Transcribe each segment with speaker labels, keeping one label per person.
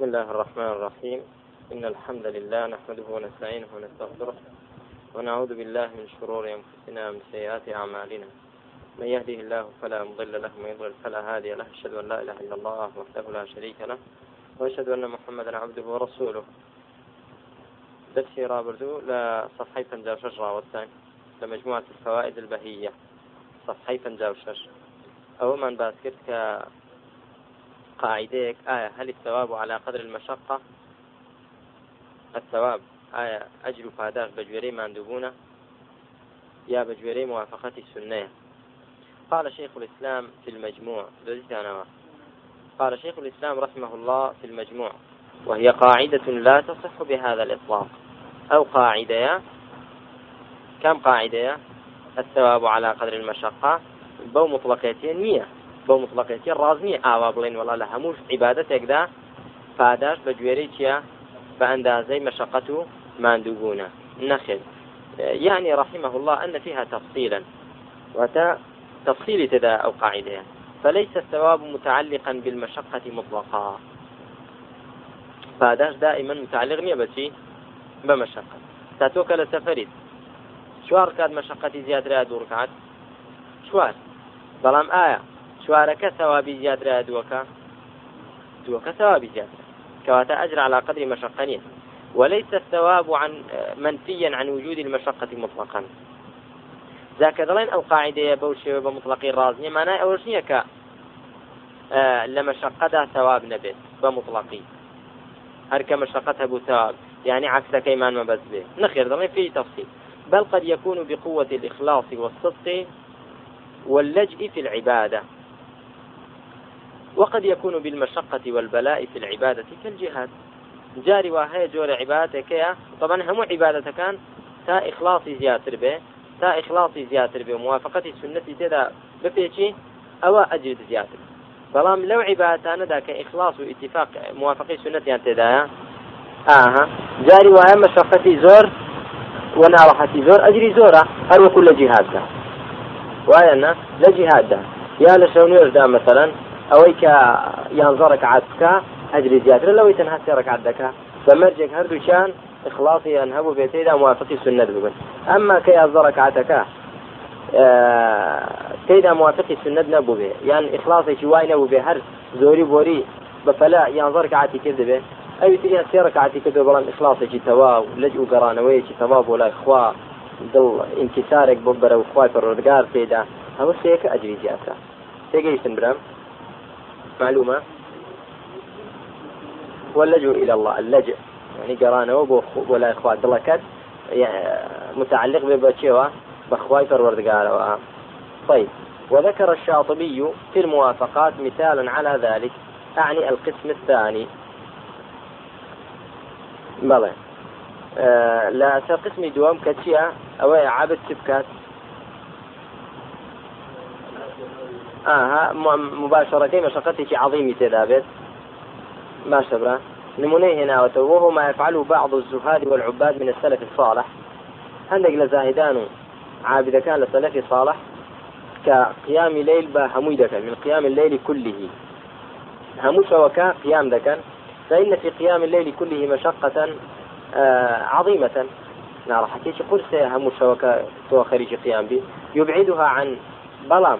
Speaker 1: بسم الله الرحمن الرحيم. إن الحمد لله نحمده ونستعينه ونستغفره ونعوذ بالله من شرور أنفسنا ومن سيئات أعمالنا. من يهده الله فلا مضل له ومن يضلل فلا هادي له. أشهد أن لا إله إلا الله وحده لا شريك له وأشهد أن محمدا عبده ورسوله. درسي رابردو لصفحي فنجاوشش راوتان لمجموعة الفوائد البهية. صفحي فنجاوشش أو من باسكت قاعديك آية هل الثواب على قدر المشقة؟ الثواب آية أجر فاداك بجوري ماندوبونة يا بجوري موافقة السنة. قال شيخ الإسلام في المجموع قال شيخ الإسلام رحمه الله في المجموع وهي قاعدة لا تصح بهذا الإطلاق. أو قاعدة كم قاعدة الثواب على قدر المشقة. بو مطلقتين مية. بۆ مطلقێتی ڕاز نییە ئاوا بڵێن وڵا لە هەموو عیباەتێکدا پاداش بە گوێرەی چیە؟ بە ئەندازەی مەشقەت و ماندووبوونە نەخێت يعني رحمه الله أن فيها تفصيلا. وتا تفصيل تدا أو قاعدة فليس الثواب متعلقا بالمشقة مطلقا. فهذا دائما متعلق نية بشي بمشقة تاتوك لسفريد شوار كاد مشقتي زيادة دور كعد شوار بلام آية چوارەکە ثوابی زیادرا دووەکە دووەکە ثوابی زیادرا كواتا أجر على قدر مشقة وليس الثواب عن منفيا عن وجود المشقة مطلقا. ذاك دلين أو قاعدة بوشي بمطلقي رازنية معناه أوشنية ك آه لما ثواب نبت بمطلقي. هرك مشقتها بو ثواب. يعني عكس كيمان ما بس به نخير دلين فيه تفصيل. بل قد يكون بقوة الإخلاص والصدق واللجء في العبادة. وقد يكون بالمشقة والبلاء في العبادة كالجهاد. جاري وهي جور عبادتك يا طبعا هم عبادة كان تا إخلاصي زياتر به تا إخلاصي زياتر به وموافقة السنة تدا بفيتي أو أجر زياتر. بەڵام لەو عیباتانەدا کە ئیخلاص و ئیتفاق موافقی سنتیان تێدایە ئاها جاری وایە مەشەقەتی زۆر و ناڕەحەتی زۆر ئەجری زۆرە هەروەکو لە جیهاددا وایە لە جیهاددا یا لە شەو نوێژدا مەسەرەن ئەوەی کە یانزە ڕکعات بکە ئەجری زیاتر لەوەی تەنها سێ ڕکعات دەکا. بەمەرجێک هەردووچیان اخلاصی یان هەبوو بێتیدا موافقی سنت ببن ئەمما کە یانزە ڕکعاتەکە تێدا موافقی سنت نەبوو بێ. یان اخلاصێکی وای نەبوو بێ هەر زۆری بۆری بەفەلا یانزە ڕکعاتی کرد بێت ئەوی تریان سێ ڕکعاتی کردو بەڵام اخلاصێکی تەواو لەج و گەڕانەوەیەکی تەواو بۆ لای خوا دڵ ئینتیسارێک بۆ بەرەو خوای پەڕۆدگار پێدا هەموو سەیەکە ئەجری زیاتە تێگەیشتن برم معلومة واللجوء إلى الله. اللجء يعني قرانا ولا إخوات دلكت يعني متعلق ببتشيوه بخواي فرورد طيب. وذكر الشاطبي في الموافقات مثالا على ذلك. أعني القسم الثاني. بلى. آه لا قسم دوام كتشيا أو عابد سبكات آه مباشرة مشقتك عظيمة تذابت ما شبرا نمونه هنا وهو ما يفعله بعض الزهاد والعباد من السلف الصالح. عندك لزاهدان عابد كان لسلف صالح. كقيام ليل با هموي دكان من قيام الليل كله. همو وكا قيام دكان فإن في قيام الليل كله مشقة آه عظيمة. نار حكيش قرصة همو شوكا تو خريج قيام به يبعدها عن بلام.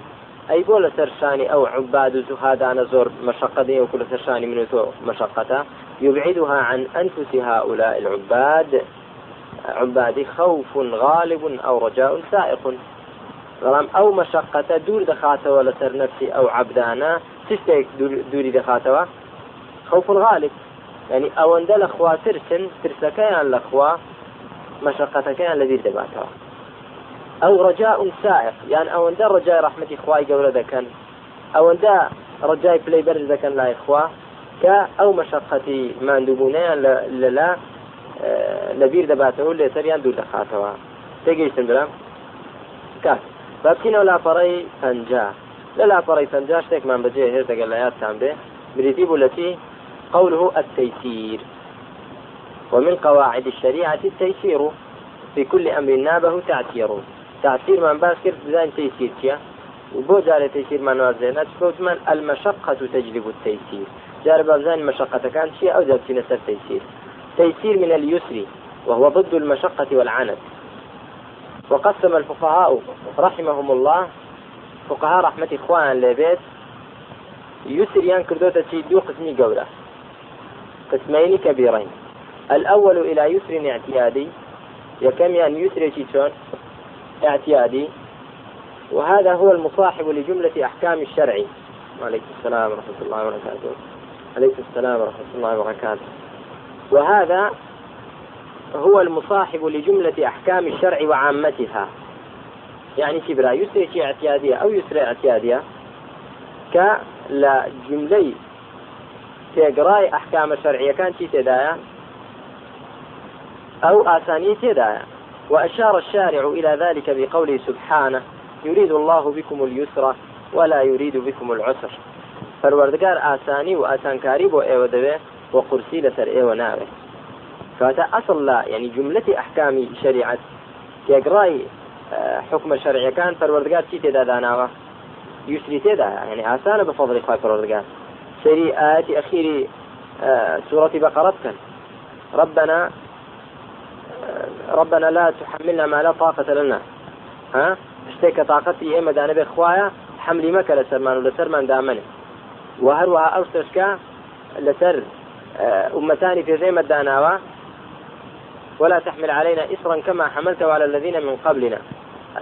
Speaker 1: أي بولا سرشاني أو عباد زهادان زور مشقة وكل سرشاني من مشقة يبعدها عن أنفس هؤلاء العباد. عبادي خوف غالب أو رجاء سائق. بەڵام ئەو مەشقەتە دوور دەخاتەوە لەسەر نفسی ئەو عبدانە تشتێک دووری دەخاتەوە خوف غالب. يعني ئەوەندە لە خوا ترسن ترسەکەیان لە خوا مەشقەتەکەیان لە بیر دەباتەوە ئەو ڕجاء سائق. یان ئەوەندە ڕجای ڕحمەتی خوای گەورە دەکەن ئەوەندە ڕجای پلەی بەرز دەکەن لای خوا کە ئەو مەشقەتی مادووبوونیان لەلا لەبیر دەباتەوە لێسەریان دوور دەخاتەوە تێگەیشتن برام کات بابچینەوە لاپەڕەی پەنجا لە لاپەڕی پەنجا شتێکمان بەجێ هێز دەگەر لە یادتان بێ بریتی بوو لەچی قوله التيسير. ومن قواعد الشريعة التيسير. في كل أمر نابه تعسير تعسير من باس كيف بزان تيسير كيا وبو جاري تيسير من وازينات من المشقة تجلب التيسير. جار بابزان مشقة كان شيء أو في نسر تيسير. تيسير من اليسر وهو ضد المشقة والعنت. وقسم الفقهاء رحمهم الله فقهاء رحمة إخوان لبيت يسر يان كردوتا دو قسمي قولة قسمين كبيرين. الأول إلى يسر اعتيادي يكم يعني يسر شون؟ اعتيادي وهذا هو المصاحب لجملة أحكام الشرع. وعليكم السلام ورحمة الله وبركاته. عليكم السلام ورحمة الله وبركاته. وهذا هو المصاحب لجملة أحكام الشرع وعامتها. يعني كبرى يسرى اعتيادية أو يسرى اعتيادية. كلا جملي تقراي أحكام الشرعية كان شي تدايا أو آسانية تدايا. وأشار الشارع إلى ذلك بقوله سبحانه يريد الله بكم اليسر ولا يريد بكم العسر. فالوردقار آساني وآسانكاري بو إيوه دبي وقرسي إيوه ناوي. فهذا أصل لا يعني جملة أحكام شريعة. تقراي آه، حكم الشرعي كان فالوردقار شي تدا داناوه يسري تدا يعني آسانة بفضل إخوة فالوردقار. سري آيات أخير آه، سورة بقرة كان. ربنا ربنا لا تحملنا ما لا طاقة لنا. ها؟ شتێک طاقتي إما دانا بخوايا حملي مكة لسرمان ولسرمان وهروها أو تشكا لسر أمتان في زي داناوا. ولا تحمل علينا إصرا كما حملته على الذين من قبلنا.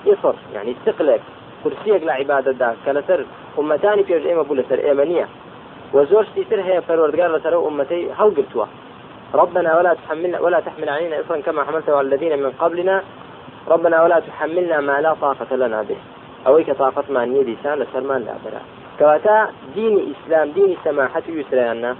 Speaker 1: إصر يعني استقلك كرسيك لعبادة دا كلسر. أمتان في زي ما بقول لسر إيمانية. وزوج تيسر هي فروردقار لسر أمتي هل قلتوا؟ ربنا ولا تحملنا ولا تحمل علينا إصرا كما حملته على الذين من قبلنا. ربنا ولا تحملنا ما لا طاقة لنا به. أويك طاقة ما نيدي سان لسرمان لا برا كواتا دين إسلام دين سماحة يسرى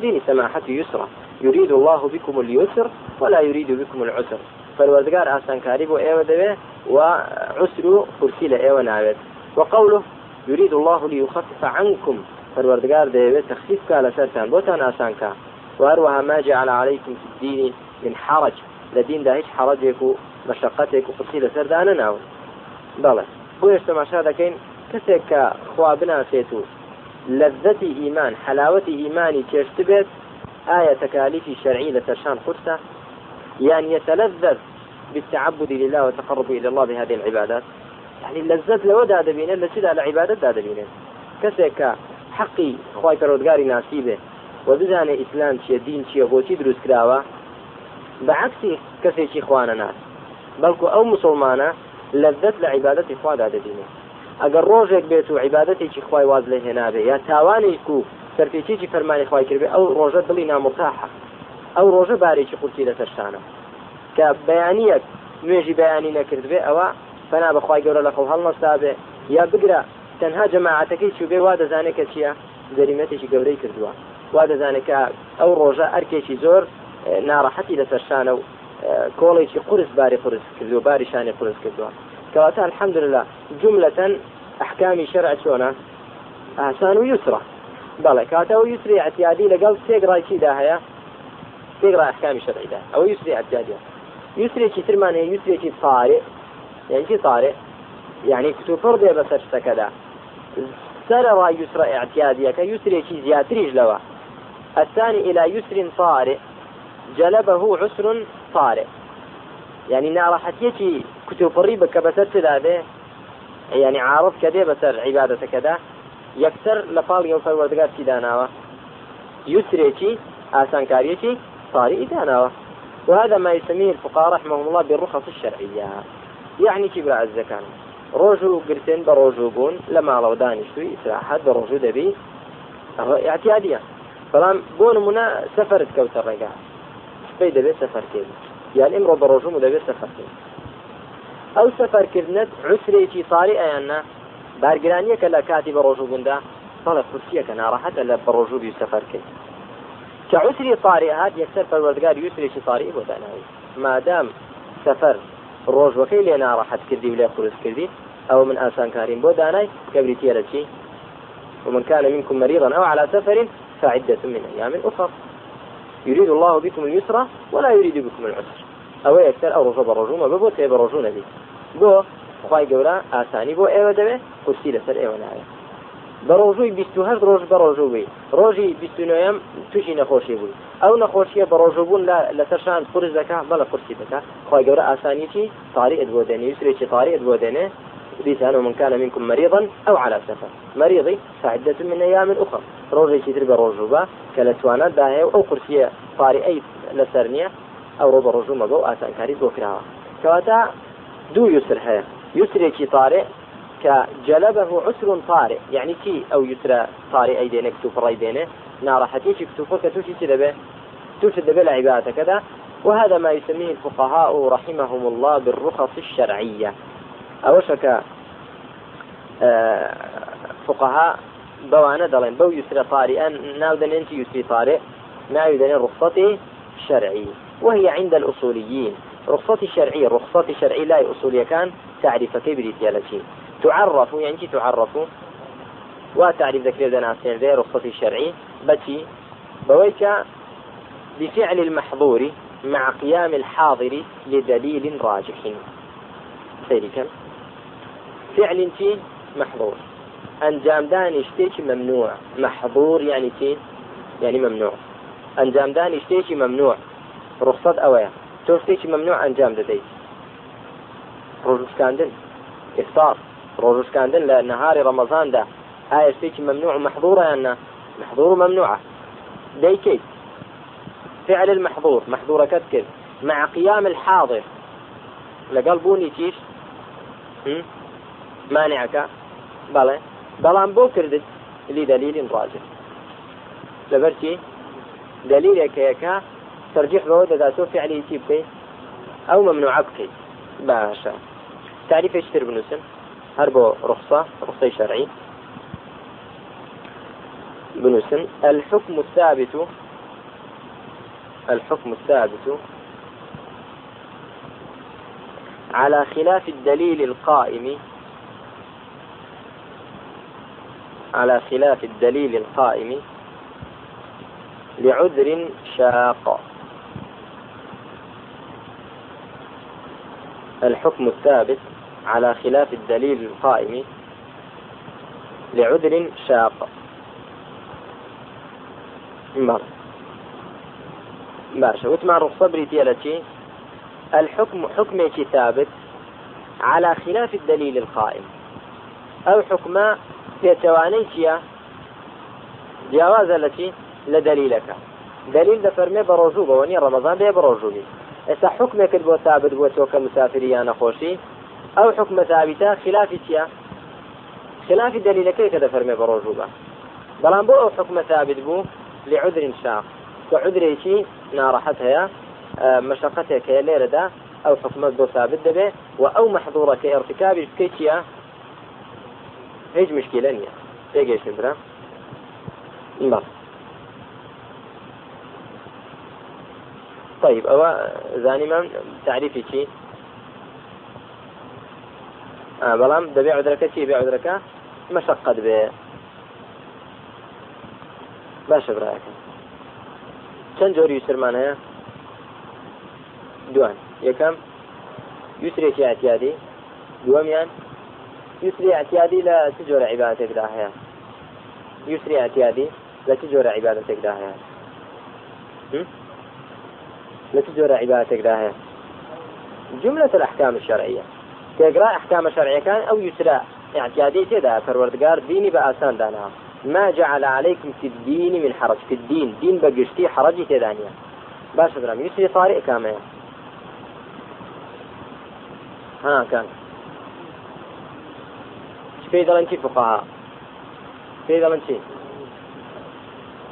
Speaker 1: دين سماحة يسرى. يريد الله بكم اليسر ولا يريد بكم العسر. فالوردقار آسان كاريبو إيوه دبه وعسر فرسيل إيوه نابت وقوله يريد الله ليخفف عنكم. فالوردقار دبه تخفيف كالا سرتان. بوتان آسان كا. واروها ما جعل عليكم في الدين من حرج. لدين ده هيش حرجك مشقتك وفرسيل سردانا ناو. بلى. بۆ ئێستا ماشا دەکەین کەسێک کە خوا بناسێت و لەذەتی ئیمان بێت آية تكاليف شرعية لترشان قرصة يعني يتلذذ بالتعبد لله والتقرب إلى الله بهذه العبادات. يعني اللذة لو داد بينا لسيدا لعبادة داد بينا كسيكا حقي خواي پرودگاري ناسيبه. وبزانه إسلام چيە دين چیە بۆچی دروست کراوە؟ بەعکسی کەسێکی خوانە ناس بەڵکو ئەو مسلمانە لەذت لە عیباەتی خوادا دەبینێ. ئەگەر ڕۆژێک بێت و عیباەتێکی خی واز لە هێنابێ یا تاوانێک و سەرپێکێکی فەرمانی خی کردێ ئەو ڕۆژە دڵی نامۆتاحە. ئەو ڕۆژە بارێکی قورتی لەسەرشانە کە بەیانیەک نوێژی بەیانی نەکردبێ ئەوە فنا بەخوای گەورە لە خەڵ هەڵنەستابێ یا بگرە تەنها جەماعەتەکەی چوبێ وا دەزانێت کە چییە؟ جەریمەتێکی گەورەی کردووە. وا دەزانێکە ئەو ڕۆژە ئەرکێکی زۆر ناڕەحەتی لەسەرشانە و کۆڵێکی قرس باری قرس کرد و باریشانی قرس کردووە. کەواتە الحەمدلله جملەن ئەحکامی شەرع چۆنە؟ ئاسان و یوسرە. بەڵێ کاتە و یوسری ئەتیادی لەگەڵ سێگڕایکیدا هەیە سێگرا ئەحکامی شەرعیدا ئەو یوسری ئەتیادیە یوسرێکی ترمان هەیە یوسرێکی سارێ یعنی سارێ یعنی کتوپڕ دێ بەسەر شتەکەدا سەرەوە یوسرە ئەتیادیەکە یوسرێکی زیاتریش لەوە. الثاني إلى يسر طارئ جلبه عسر طارئ. يعني ناڕەحەتیەکی کتوپڕی بکە بەسەر چدادێ يعني عارض كده بسر عبادة كده يكسر لفال يوفر وردقات چی داناوە يسرێکی ئاسانکاریەکی طارئ داناوە وهذا ما يسميه الفقهاء رحمهم الله بالرخص الشرعية. يعني كبر گرتن بە ڕۆژوو بوون لە ماڵەوە دانیشتوی ئیسراحەت بە ڕۆژوو دەبی اعتیادیە بەڵام بۆ نمونە سەفرت کەوتە ڕێگا. سپەی دەبێت سەفەرکرد یان ئمڕۆ بە ڕۆژوم و دەبێت سەفەرکرد ئەو سەفەرکردنت عسرێکی ساری ئەیاننا بارگرانیەکە لە کاتی بە ڕۆژوو بووندا بەڵە کورسیەکە ناڕەحەتە لە بە ڕۆژوو سەفەرکرد کە عسری طاری هات یەکسەر پەروەردگار یوسرێکی طاری بۆ داناوی. مادام سەفەر ڕۆژوەکەی لێ ناڕەحەت کردی و لێ قرس کردی ئەو من ئاسانکارین بۆ دانای کەبریتە لە چی؟ ومن كان منكم مريضا أو على سفر فعدة من أيام أخر يريد الله بكم اليسر ولا يريد بكم العسر. أو يكثر أو رجب الرجوم ببو تيب الرجون بي بو خواهي قولا آساني بو أيوه دبي قرسي لسر أيوه نعيه بە ڕۆژووی هەر ڕۆژ بە ڕۆژوو بی ڕۆژی نوێم تووشی نەخۆشی بووی ئەو نەخۆشیە بە ڕۆژوبوون لەسەرشان قرس دەکا بەڵە قرسی دەکا خی گەورە ئاسانیی تاری ئەدبۆ دێنێ یوسرێکی تاری ئەدبۆ بيسان ومن كان منكم مريضا أو على سفر. مريضي فعدة من أيام أخرى روجي كتر بروجوبا كالتوانا داهي أو قرسية طاري أي لسرنية أو روض الرجوم بو آسان كاري بو كراها. كواتا دو يسر هيا يسرێکی طارئ کە جەلبه عسر طارئ يعني تي أو يسرى طارئ أي دينك توفر أي دينه. ناڕەحەتێکی کتوفە کە تووشی چ دەبێ توش دەبێ لە عیباتەکەدا وهذا ما يسميه الفقهاء رحمهم الله بالرخص الشرعية. أو شك فقهاء بوانا دلين. بو يسرى طارئا ناودن انت يسري طارئ ناودن رخصته شرعي. وهي عند الأصوليين. رخصة الشرعية رخصة الشرعية لا أصولية. كان تعرف كيف ريتيالتي تعرف يعني تعرف وتعرف ذكر دناسين ذي رخصة الشرعي بتي بويك. بفعل المحظور. مع قيام الحاضر لدليل راجح. سيركا فعل تي محظور. أنجام دان اشتيك ممنوع. محظور يعني تي يعني ممنوع. أنجام دان اشتيك ممنوع. رخصة أويا. توفتيك ممنوع أنجام دديت ڕۆژوشکاندن ئفتار ڕۆژوشکاندن لە ڕەمەزان دا ئایا شتێکی ممنوع محظورة يانا محظور ممنوعة ديكيت فعل المحظور. محظورة كتكر مع قيام الحاضر. لقال بوني تيش مانعك؟ بلى. بلان بو كردت لدليل راجح لبرتي دليل يكا ترجيح بو داتو فعلي تيبكي أو ممنوع بكي باشا تعريف اشتر بنوسن هربو رخصة رخصة شرعي بنوسن الحكم الثابت الحكم الثابت على خلاف الدليل القائم على خلاف الدليل القائم لعذر شاق. الحكم الثابت على خلاف الدليل القائم لعذر شاق. مر. باشا وتمع الصبر ديالتي الحكم حكمك ثابت على خلاف الدليل القائم. أو حكم يتوانيتيا جواز التي لدليلك دليل دفرمي بروجوبة وني رمضان بي بروجوبي ئێستا حکمێکت بۆ ثابت بووە تۆ کە مسافری یان نەخۆشی ئەو حکمە ثابتە خلافی چییە؟ خلافی دلیلەکەی کە دەفەرمێ بە ڕۆژوو بە. بەڵام بۆ ئەو حکمە ثابت بوو لعذر شاق کە عذرێکی ناڕەحەت هەیە مشقتێک هەیە لێرەدا ئەو حکومت بۆ ثابت دەبێ و ئەو مەحظورە کە ارتکابی بکەیت چییە؟ هیچ مشکلە نییە تێگەشتن برا بەڵ طيب أو زاني من تعريفي شي آه بلام دبيع عذرك شي بيع عذرك مشقة به. باشە براەکە چەند جۆری یوسرمان هەیە دوان. یەکەم یوسرێکی ئاتیادی دووەمیان ئاتیادی لە چ جۆرە عیباتێکدا هەیە یوسری ئاتیادی لە چ جۆرە عیباتێکدا هەیە لتجور عبادتك داهية جملة الأحكام الشرعية. تقرأ أحكام شرعية كان أو يسرى اعتيادي تدا. فروردقار ديني بآسان دانا. ما جعل عليكم في الدين من حرج. في الدين. دين بقشتي حرجي تدانيا باش درام. يسري طارئ كامل ها كان. في دلنتي فقهاء. في دلنتي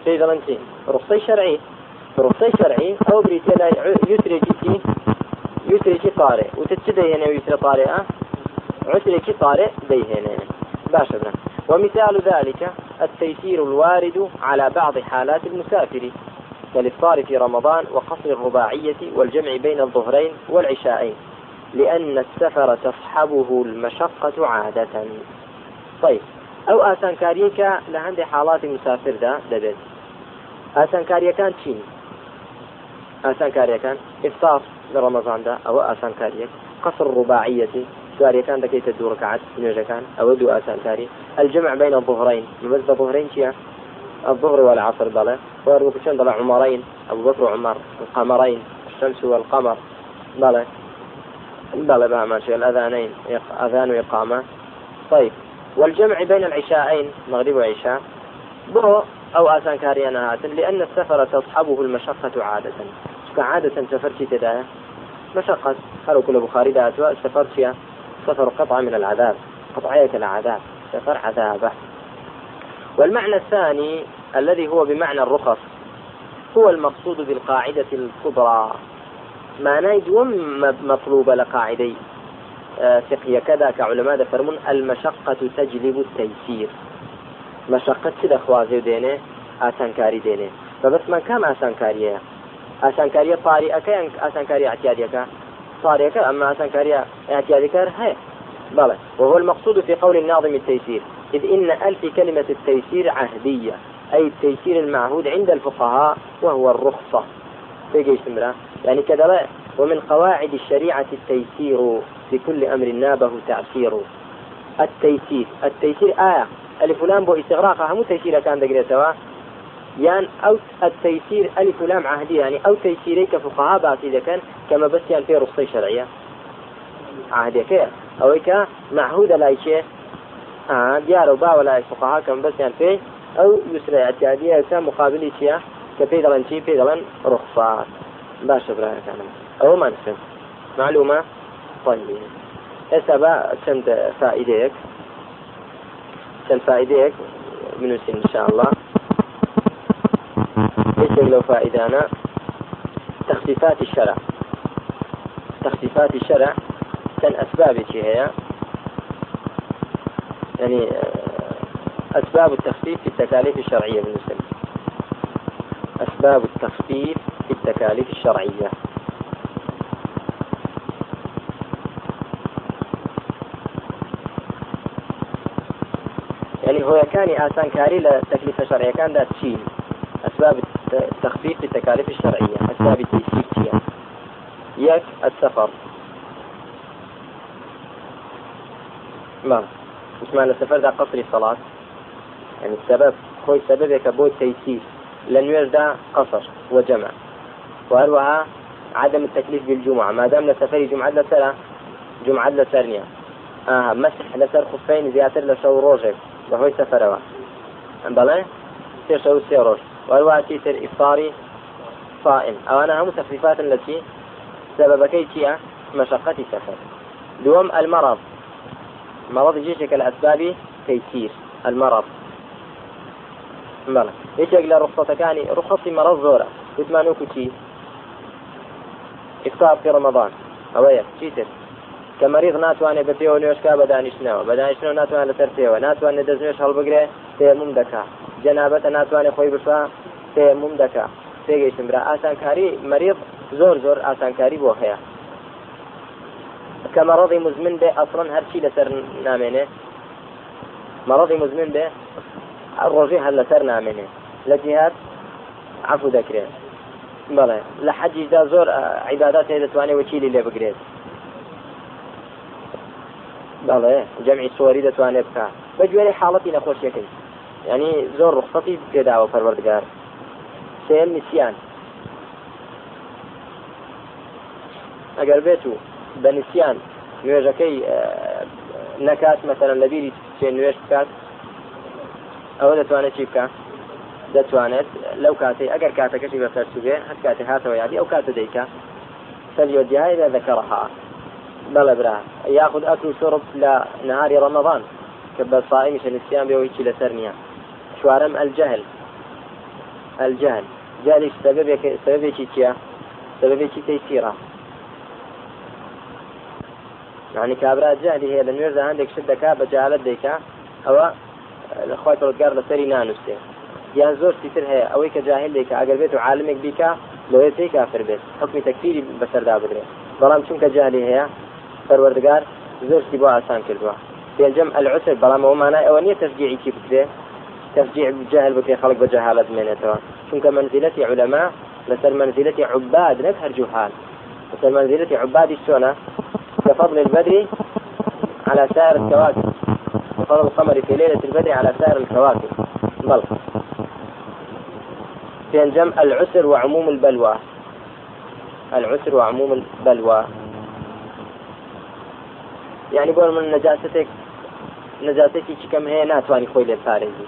Speaker 1: في دلنتي رخصي شرعي. رخصة شرعي. أو بريتي لا يسري جيتي يسري شي طارئ. وتتشدي هنا ويسري طارئة عسري شي طارئ دي هنا. باشا ومثال ذلك التيسير الوارد على بعض حالات المسافر كالإفطار في رمضان وقصر الرباعية والجمع بين الظهرين والعشاءين لأن السفر تصحبه المشقة عادة. طيب. أو آسان كاريكا لهندي حالات مسافر دا دبت آسان كاريكان تشين ئاسان کاریەکان ئفتار لە ڕەمەزاندا ئەوە ئاسان کاریەک قصر ڕوباعەتی سواريەکان دەکەیتە دوو ڕکعات نوێژەکان ئەوە دوو ئاسانکاری الجمع بين الظهرين بس بظهرين چییە الظهر والعصر بلا وروكشان ضلع عمرين أبو بكر وعمر القمرين الشمس والقمر بلا بلا بقى ماشي الأذانين أذان وإقامة طيب. والجمع بين العشاءين مغرب وعشاء بو أو آسان كاريانا هاتن لأن السفر تصحبه المشقة عادة. كعادة سفرت تدايا مشقة. هل كل بخاري داتوا سفرت فيها سفر قطعة من العذاب. قطعية العذاب. سفر عذابه والمعنى الثاني الذي هو بمعنى الرخص هو المقصود بالقاعدة الكبرى. ما نايد مطلوب لقاعدي. آه، فقهية كذا كعلماء فرمون المشقة تجلب التيسير. مشقة سيدة خوازي دينه آسان كاري دينه فبس من كم آسان كاريه آسان كاريه طارئة كان آسان كاريه اعتيادية طارئة أما آسان كاريه اعتيادية هي بلى وهو المقصود في قول الناظم التيسير. إذ إن ألف كلمة التيسير عهدية أي التيسير المعهود عند الفقهاء وهو الرخصة. تيجي استمرا يعني كذا ومن قواعد الشريعة التيسير. في كل أمر نابه تعسير التيسير. التيسير آية. ألف لام بو استغراقها. مو تيسير كان دقري سوا. يعني أو التيسير ألف لام عهدية. يعني أو تيسيريك فقهاء باسي كان كما بس يعني في رخصة شرعية. عهدية كيف أو معهود لا شيء. آه ديار وبا ولا فقهاء كم بس يعني في. أو يسرى اعتيادية كان مقابل شيء. كفي شيء في دلن رخصات باش برايك أنا أو ما نفهم معلومة؟ بقى چند فائديك چند فائديك من إن شاء الله. إيش لو فائدانا تخفيفات الشرع. تخفيفات الشرع كان أسباب هي. يعني أسباب التخفيف في التكاليف الشرعية بالنسبة أسباب التخفيف في التكاليف الشرعية. يعني هو كان لتكليف الشرعية. كان ذات تشيل أسباب التخفيف في التكاليف الشرعية أسباب التيسير يك السفر. ما اسمع السفر ذا قصر الصلاة. يعني السبب خوي سببك بو التيسير لن يرجع قصر وجمع. وهروها عدم التكليف بالجمعة. ما دام لسفر جمعة لسرة جمعة لسرنيا. آه مسح لسر خفين زياتر لسو روجك. بهوي سفروا بلى سير شو سيروش وهروها تيسر إفطاري صائم أو أنا هم تخفيفات التي سببكي تيا مشقة سفر. دوم المرض. مرض جيشك الأسباب تيسير المرض. بەڵێ یەکێک لە ڕخسەتەکانی ڕخصی مەڕە زۆرە وتمان وکو چی؟ ئفتار في رمضان. ئەوەیە چیتر کە مەریض ناتوانێت بە پێوە نوێشکا بە دانیشتنەوە. بە دانیشتنەوە ناتوانێت لەسەر پێوە. ناتوانێت دەست هەڵبگرێ تێموم دەکا. جەنابەتە ناتوانێت خۆی بشوە تێموم دەکا. پێگەیشتم برا. ئاسانکاری مەریض زۆر زۆر ئاسانکاری بۆ هەیە. کە مەڕەضی مزمن بێ ئەفرن هەرچی لەسەر نامێنێ. مەڕەضی مزمن بێ ڕۆژێ هەر لەسەر نامێنێ. لە جهات عفو دەکرێت. بەڵێ لە حەجیدا زۆر عیبادات هەیە دەتوانێت وەکیلی لێ بگرێت. بەڵێ جەمعی سووەری دەتوانێت بکە. بە گوێرە حاڵەتی نەخۆشیەکەی. ینی زۆر ڕخسەتی پێداوە پەروەردگار. سێم نسیان. ئەگەر بێت و بە نسیان نوێژەکەی نەکات مەسەرە لەبیری چێ نوێش بکات ئەوە دەتوانێت چی بکە؟ دەتوانێت لەو کاتەی ئەگەر کاتەکەشی بە فەرسوبێ هەر کاتێ هاتەوە یادی ئەو کاتە دەیکە. فليدعي إذا ذكرها بلا برا ياخذ أكل وشرب لنهار رمضان كبر صائم عشان الصيام بيويتي لسرنيا شوارم الجهل. الجهل. جهل سبب سبب تيا سبب تيسيرا يعني كابرا جهلي هي لنويرز عندك شدة كاب جهالت ديكا هو لەخوای تۆزگار لەسەری نانووسێ یان زۆر تر هەیە ئەوەی کە جاهل لێکە ئەگەر بێت و عالمێک بیکە لەوێ پێی کافر بێت حکمی تەکفیری بەسەردا بدرێت بەڵام چونکە جاهلی هەیە پەروەردگار زۆرتی بۆ ئاسان بێنجەم العسر بەڵام ئەوە مانای ئەوە نییە تشجیعی چی بکرێ؟ تشجيع جاهل بكي خلق بجهالة منيتها شنك منزلة علماء لسر منزلة عباد نك هرجوحال لسر منزلة عباد السنة كفضل البدر على سائر الكواكب. وفضل القمر في ليلة البدر على سائر الكواكب. بل. في الجمع العسر وعموم البلوى. العسر وعموم البلوى. يعني بۆ من نەجاستێک نەجاتێکی کەم هەیە ناتوانانی خۆی لێ پارێزی.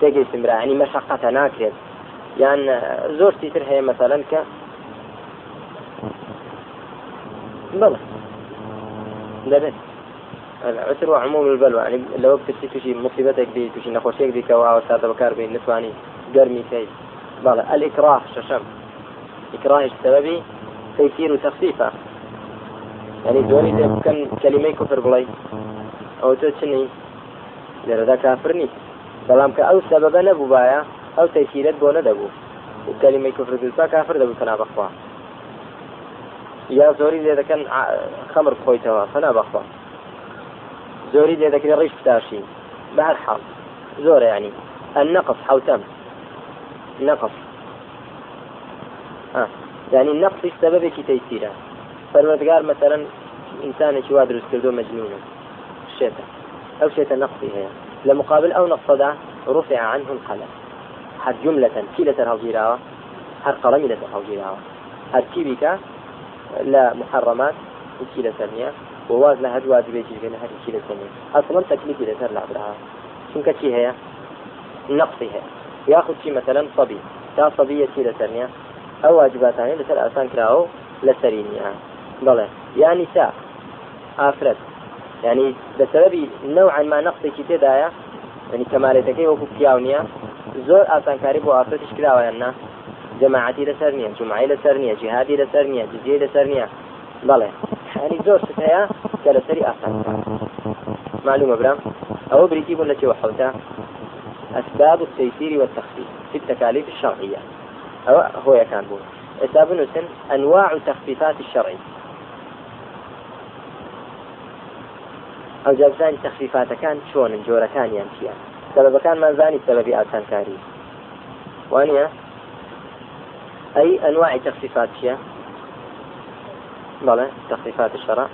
Speaker 1: تێگەیتم برا ینی مەشقەتە ناکرێت. یان زۆر تر هەیە مەسەلەن کە بەڵێ دەبێت. عسر وعموم البلوى. يعني لو بتسي توشي مصيبتك دي توشي نخوشيك دي كوا وسادة بكار بين نتواني قرمي كي بلى الإكراه ششم إكراه السببي تيسير تخفيفه يعني زۆری لێ بکەن کەلیمەی کوفر بڵێ. ئەو تۆ چنی لێرەدا کافر نیت بەڵام کە ئەو سەبەبە نەبوو باە ئەو تەیسیرت بۆ نەدەبوو. کەلیمەی کوفر بپا کافر دەبوو کەنا بەخوا یا زۆری لێ دەکەن خەمر بخۆیتەوە فنا بەخوا زۆری لێ دەکرێت ڕیش بتاشی. بەهر حاڵ. زۆرە ینی النقص حوتم نقص. آه. يعني النقص سببك تيسيره فالمدقار مثلا إنسان وا دروست كردو مجنون. شێتە أو شێتە نقصي هي. لمقابل أو نقص رفع عنه القلم. هر جملة كي لسر هەڵگیراوە هەر قەڵەمی لەسەر هەڵگیراوە هەر چی بیکە لە محرمات. چی لەسەر نییە وواز لە هەر واجبێکی بێن هەر چی لەسەر نیە ئەسڵەن تەکلیفی لەسەر لابراوە چونکە چی هەیە نقصی هەیە یاخد چی مثلا صبي. تا صبية لەسەر نیە ئەو واجباتانی لەسەر ئاسان کراوە دەڵێ یانی سا ئافرەت. ینی بەسەبی نەوعما نەخسێکی تێدایە ینی کەمالێتەکەی وەکو پیاو نییە زۆر ئاسانکاری بۆ ئافرەتش کراوەیان نا. جەماعەتی لەسەر نییە جمعی لەسەر نییە جهادی لەسەر نییە جدی لەسەر نییە. بەڵێ ینی زۆر ستەیە کە لەسەری ئاسان معلومە برام؟ ئەوە بریتی بوون لە چێوە حوتە أسباب التيسير والتخفيف في التكاليف الشرعية أو هو يكان بون أسباب نسن أنواع التخفيفات الشرعية ئەو جابزانی تەخفیفاتەکان چۆنن جۆرەکانیان چییە سەبەکانمان زانی سەبەبی ئاسانکاری وانە ئەی ئەنواعی تەخفیفات چییە بەڵێ تەخفیفات الشرع.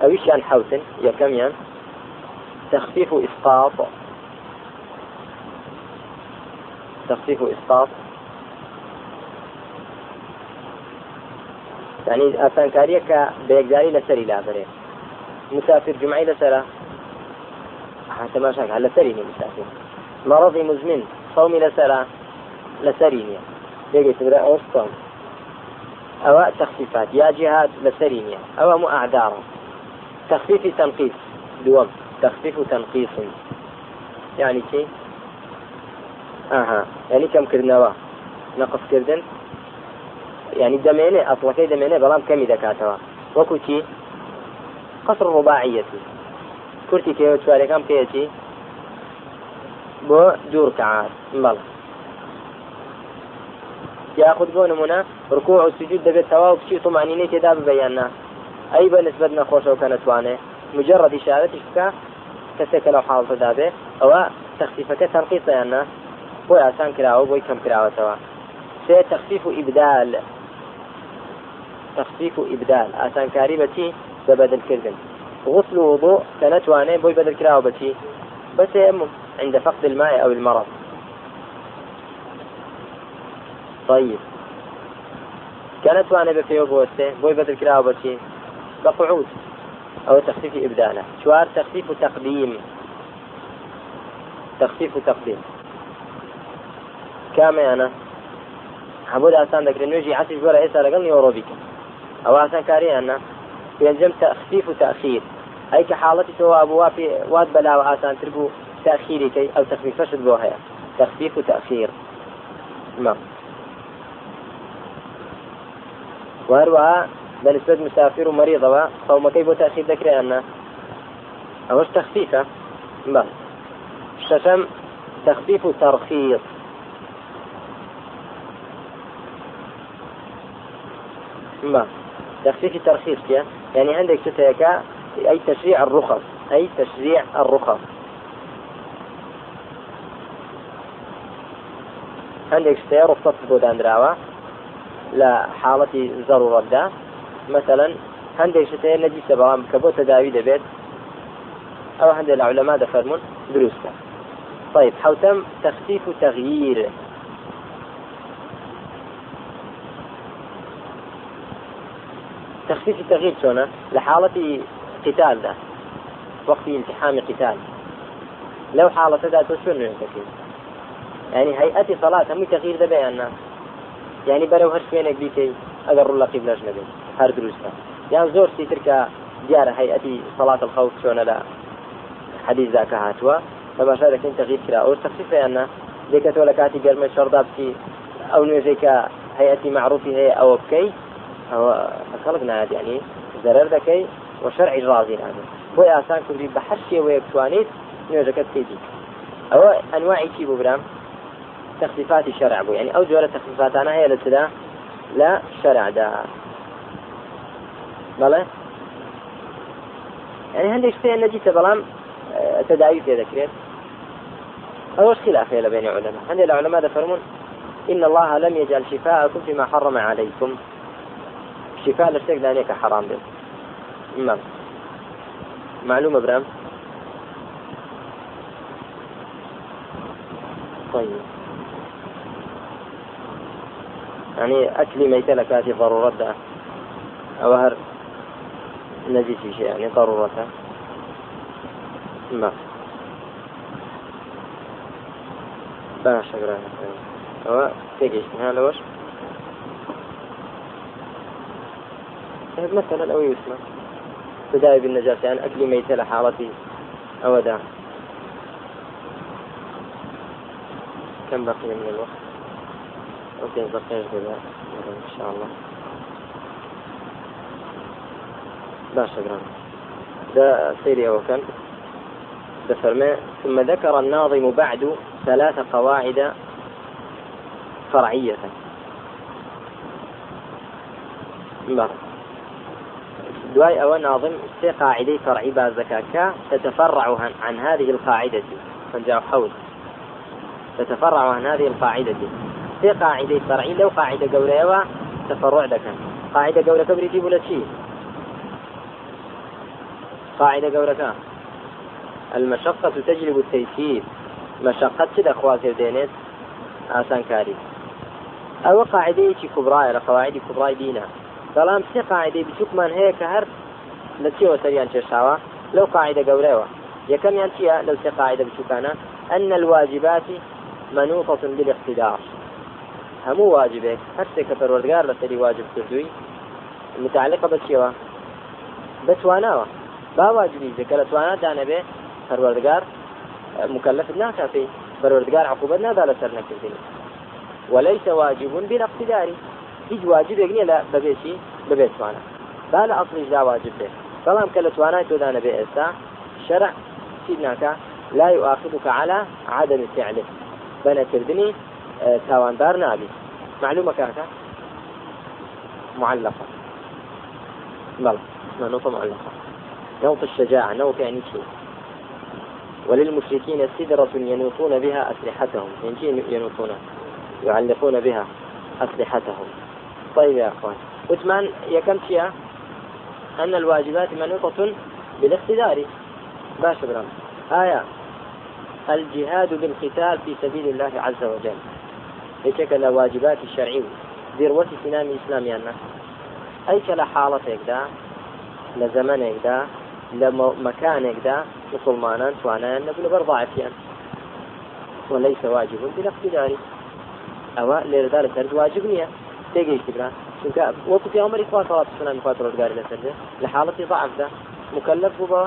Speaker 1: ئەویشیان حوتن یەکەمیان تخفيف إسقاط. تخفيف إسقاط. يعني ئاسانکاریە کە بەیەکداری لەسەری لابرێ مسافر جمعی لەسرە تەماشاک لەسەری نیە مسافر. مرضی مزمن لەسەری نییە بێگەیت برا ئەوستۆم ئەوە تخفيفات. يا جهات لسري نییە ئەوە مو ئاعدارە تخفيف تنقيص. دوم. تخفيف تنقيص. يعني كي أها. يعني كم كرنوا نقص كردن. يعني دەمێنێ ئەسڵەکەی دەمێنێ بەڵام کەمی دەکاتەوە. وەکو چی؟ قصر ڕوباعەتی کورتی کێوە چوارەکەم پێەتی بۆ دوور کەعات. بەڵێ. یاخود بۆ نمونە ڕکوع و سجود دەبێت تەواو بچی تومانینەی تێدا ببێ یان نا ئەی بە نسبت نەخۆشەوە کە نتوانێ. موجەڕەد ئیشارەتیش بکە کەسێکە لەو حاڵتەدا بێ ئەوە تەخفیفەکە تەنقیصە یان نا بۆی ئاسان کراوە بۆی کەم کراوەتەوە. سێ تەخفیف و ئیبدال. تخفيف إبدال. ئاسانکاری بە چی بە بەدەل کردن غسل وضوء کە نەتوانی بۆی بەدەل کراوە بە چی بس عند فقد الماء أو المرض. طيب. كانت وأنا بفيو بوسته بوي بدل كراو بقعود أو تخفيف إبداله. شوار تخفيف تقديم تخفيف تقديم كامي أنا حبود أسان ذكر نوجي عسش بولا إيسا لقلني وروبيك ئەو ئاسانکاریاننا پێنجم تەخفیف و تأخیر ئەی کە حاڵەتی تۆ بووە پێ وات بەلاوە ئاسانتر بوو تأخیرێکەی ئەو تەخفیفەشت بۆ هەیە تەخفیف و تأخیر ما وهروها بنسبة مسافر ومريضة قومكي بو تأخير ذكري أن أوش تخفيفة؟ ما ششم تخفيف ترخيص ما تخفيف ترخيص كيا يعني عندك تتيكا أي تشريع الرخص. أي تشريع الرخص. عندك شتي رخصة بودان دراوا لا حالة ضرورة دا مثلا عندك شتي نجيسة بلام كبو تداوي دبيت أو عند العلماء دفرمون دروسك طيب حوتم تخفيف تغيير تخفيف التغيير شلون؟ لحالة قتال ده وقت امتحان قتال لو حالة ذات شلون تكفير يعني هيئة صلاة هم تغيير ده بياننا يعني برو هر شوينك بيتي اگر الله قبلاش نبي. هر دروستا يعني زور سيتركا دیارە هەیئەتی سەڵات الخەوف چۆنە لە حەدیث ذاکە هاتووە بە باشا دەکەین تەغیر کرا ئەو تەخفیفیاننا دێکەوە لە کاتی گەرمە شەردا بچی ئەو نوێژەی کە هەیەتی معروفی هەیە ئەوە بکەی ئەوە خەڵک نات ینی زەرەر دەکەی و شەرعی ڕازی نابێت بۆی ئاسان کوردی بە هەر شێوەیە بتوانیت نوێژەکەت بکەیتی ئەوە برام؟ تخفيفات الشرع بو. يعني أو جورة تخفيفات أنا هي لسدا لا شرع دا. بلى يعني هندي شتين نجيت بلام تداعي في ذكرت أوش خلاف بين العلماء هندي العلماء فرمون إن الله لم يجعل شفاءكم فيما حرم عليكم. شفاء لشتك ذلك حرام به نعم معلومة برام؟ طيب. يعني أكل ميتة لكاتي ضرورة ده؟ أو هر في شيء يعني ضرورة ما. باشا قرأنا. أو تيجي هذا وش مثلا أو يسمى تداعي بالنجاسة يعني أكل ميتة لحالتي أو ده كم بقي من الوقت؟ أوكي بقي كذا إن شاء الله. باشا جرام ده سيري أو كان ثم ذكر الناظم بعد ثلاث قواعد فرعية. بله دواي أو ناظم سي قاعدة فرعي بازكاكا تتفرع عن هذه القاعدة. فنجاو حول. تتفرع عن هذه القاعدة. سي قاعدة فرعي لو قاعدة قوليوة تفرع دكا. قاعدة قولة كبريتي ولا شيء؟ قاعدة قولك المشقة تجلب التيسير. مشقة شد أخوات دينيت آسان كاري. أو قاعدة كبرى لقواعد كبرى دينا. بەڵام سێ قاعدەی بچووکمان هەیە کە هەر لە چێوە سەریان چێشاوە؟ لەو قاعدە گەورەوە یەکەمیان چییە؟ لەو سێ قاعدە بچووکانە؟ أن الواجبات منوطة بالاقتدار. هەموو واجبێک هەرسێک کە پەروەردگار لەسەری واجب کردووی متعلقە بە چیەوە؟ بتواناوە با واجبی کە لە توانە دانەبێ پەروەردگار مكلف ناکافی پەروەردگار عقوبەت نادا لەسەر نەکردنی وليس واجب بلا اقتدار هیچ واجبێک نییە لە بەبێکی ببێت توانە با لە ئەسڵیشدا واجب بێت بەڵام کە لە توانای تۆدانە بێ ئێستا ناکە؟ لا يؤاخذك على عدم فعله. بنا كردني تاواندار نابي معلومة كاكا معلقة بلى نقطة معلقة نوط الشجاعة. نوط يعني شيء وللمشركين سدرة ينوطون بها أسلحتهم. ينوطون؟ يعلقون بها أسلحتهم. طيب يا أخوان. وثمان يكم فيها أن الواجبات منوطة بالاقتدار. باش برام آية. الجهاد بالقتال في سبيل الله عز وجل. هيك واجبات الشرعي ذروة سنام الإسلام يعني أي كلا حالة يكدا لزمن يكدا لمكان يكدا مسلمانا توانا نبل برضاعفيا وليس واجب بلا اقتدار أو لذلك واجب نية. تيجي كبرا چونکە وەکو پیامەری خوا سەڵات سنان خوات ڕۆژگاری لەسەر لە حاڵەتی ضعفدا مكلف بووە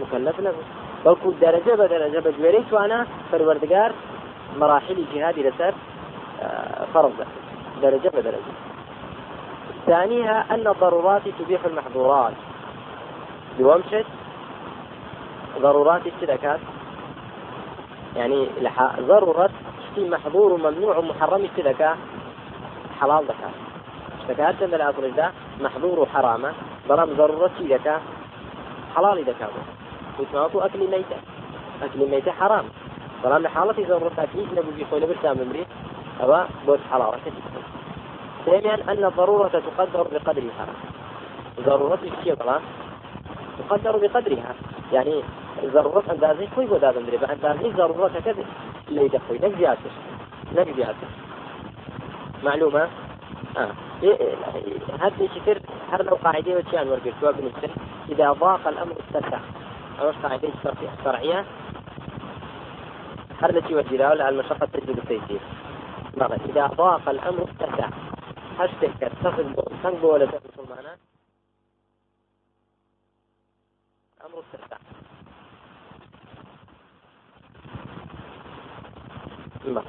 Speaker 1: مكلف نبوو بەڵکو دەرەجە بە دەرەجە بە گوێرەی توانە پەروەردگار مراحلی جهادی لەسەر فرض درجة بدرجة. ثانيها أن الضرورات تبيح المحظورات. بومشت ضرورات الشركات يعني ضرورة في محظور وممنوع ومحرم الشركة حلال ذكاء اشتكات من الأصل ده محظور وحرامة بلام ضرورة ذكاء حلال ذكاء وتناطو أكل ميتة. أكل ميتة حرام. بلام لحالة ضرورة أكل نبو في خوي نبرسام ممري أو بوت حلال ثانيا أن الضرورة تقدر بقدرها. شيء طبعا تقدر بقدرها. يعني ضرورة أندازي خوي بودا بندري بأندازي ضرورة كذا اللي زيادة نك زيادة معلومة؟ آه. هذه شكر هر لو قاعدة وشيان ورقة شو بالنسبة إذا ضاق الأمر اتسع أو قاعدة شرعية هر التي وجدها ولا المشقة تجلب التيسير؟ مرة. إذا ضاق الأمر اتسع هشتك تصل تنقو ولا تتصل معنا أمر اتسع الله